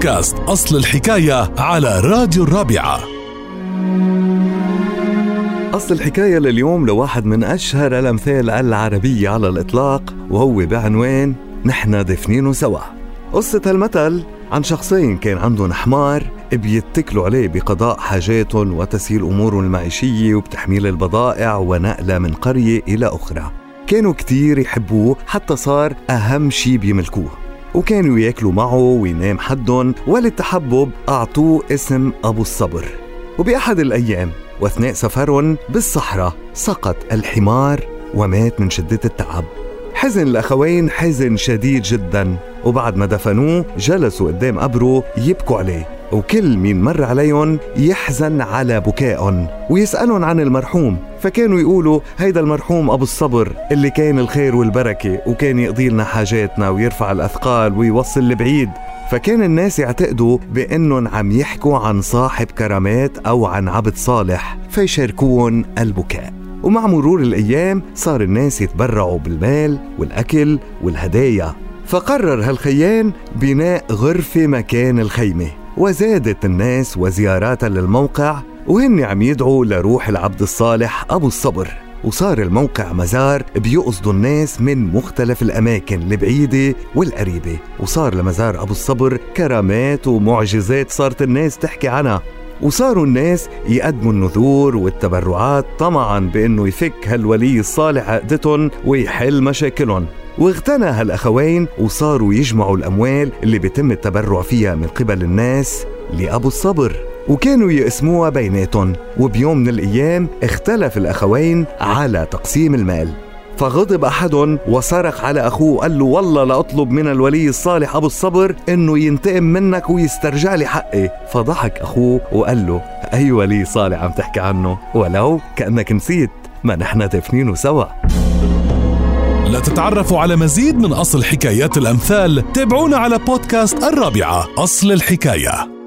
بودكاست أصل الحكاية على راديو الرابعة. أصل الحكاية لليوم لواحد من أشهر الأمثال العربية على الإطلاق وهو بعنوان نحن دفنين سوا. قصة المثل عن شخصين كان عندهم حمار بيتكلوا عليه بقضاء حاجاتهم وتسهيل أمورهم المعيشية وبتحميل البضائع ونقلها من قرية إلى أخرى. كانوا كتير يحبوه حتى صار أهم شي بيملكوه. وكانوا ياكلوا معه وينام حدهم وللتحبب أعطوه اسم أبو الصبر. وبأحد الأيام وأثناء سفرهم بالصحراء سقط الحمار ومات من شدة التعب. حزن الأخوين حزن شديد جدا وبعد ما دفنوه جلسوا قدام قبره يبكوا عليه. وكل مين مر عليهم يحزن على بكائهم ويسألهم عن المرحوم. فكانوا يقولوا هيدا المرحوم أبو الصبر اللي كان الخير والبركة وكان يقضي لنا حاجاتنا ويرفع الأثقال ويوصل لبعيد فكان الناس يعتقدوا بأنهم عم يحكوا عن صاحب كرامات أو عن عبد صالح فيشاركون البكاء. ومع مرور الأيام صار الناس يتبرعوا بالمال والأكل والهدايا. فقرر هالخيان بناء غرفة مكان الخيمة. وزادت الناس وزياراتها للموقع وهن عم يدعوا لروح العبد الصالح أبو الصبر. وصار الموقع مزار بيقصدوا الناس من مختلف الأماكن البعيدة والقريبة. وصار لمزار أبو الصبر كرامات ومعجزات صارت الناس تحكي عنها. وصاروا الناس يقدموا النذور والتبرعات طمعا بإنه يفك هالولي الصالح عقدتهم ويحل مشاكلهم. واغتنى هالاخوين وصاروا يجمعوا الأموال اللي بيتم التبرع فيها من قبل الناس لأبو الصبر. وكانوا يقسموها بيناتهم وبيوم من الأيام اختلف الأخوين على تقسيم المال. فغضب أحدهم وصرخ على أخوه وقال له والله لاطلب من الولي الصالح أبو الصبر إنه ينتقم منك ويسترجع لي حقي. فضحك أخوه وقال له أي ولي صالح عم تحكي عنه؟ ولو كأنك نسيت ما نحن دفنينه سوا. لتتعرفوا على مزيد من أصل حكايات الأمثال تابعونا على بودكاست الرابعة أصل الحكاية.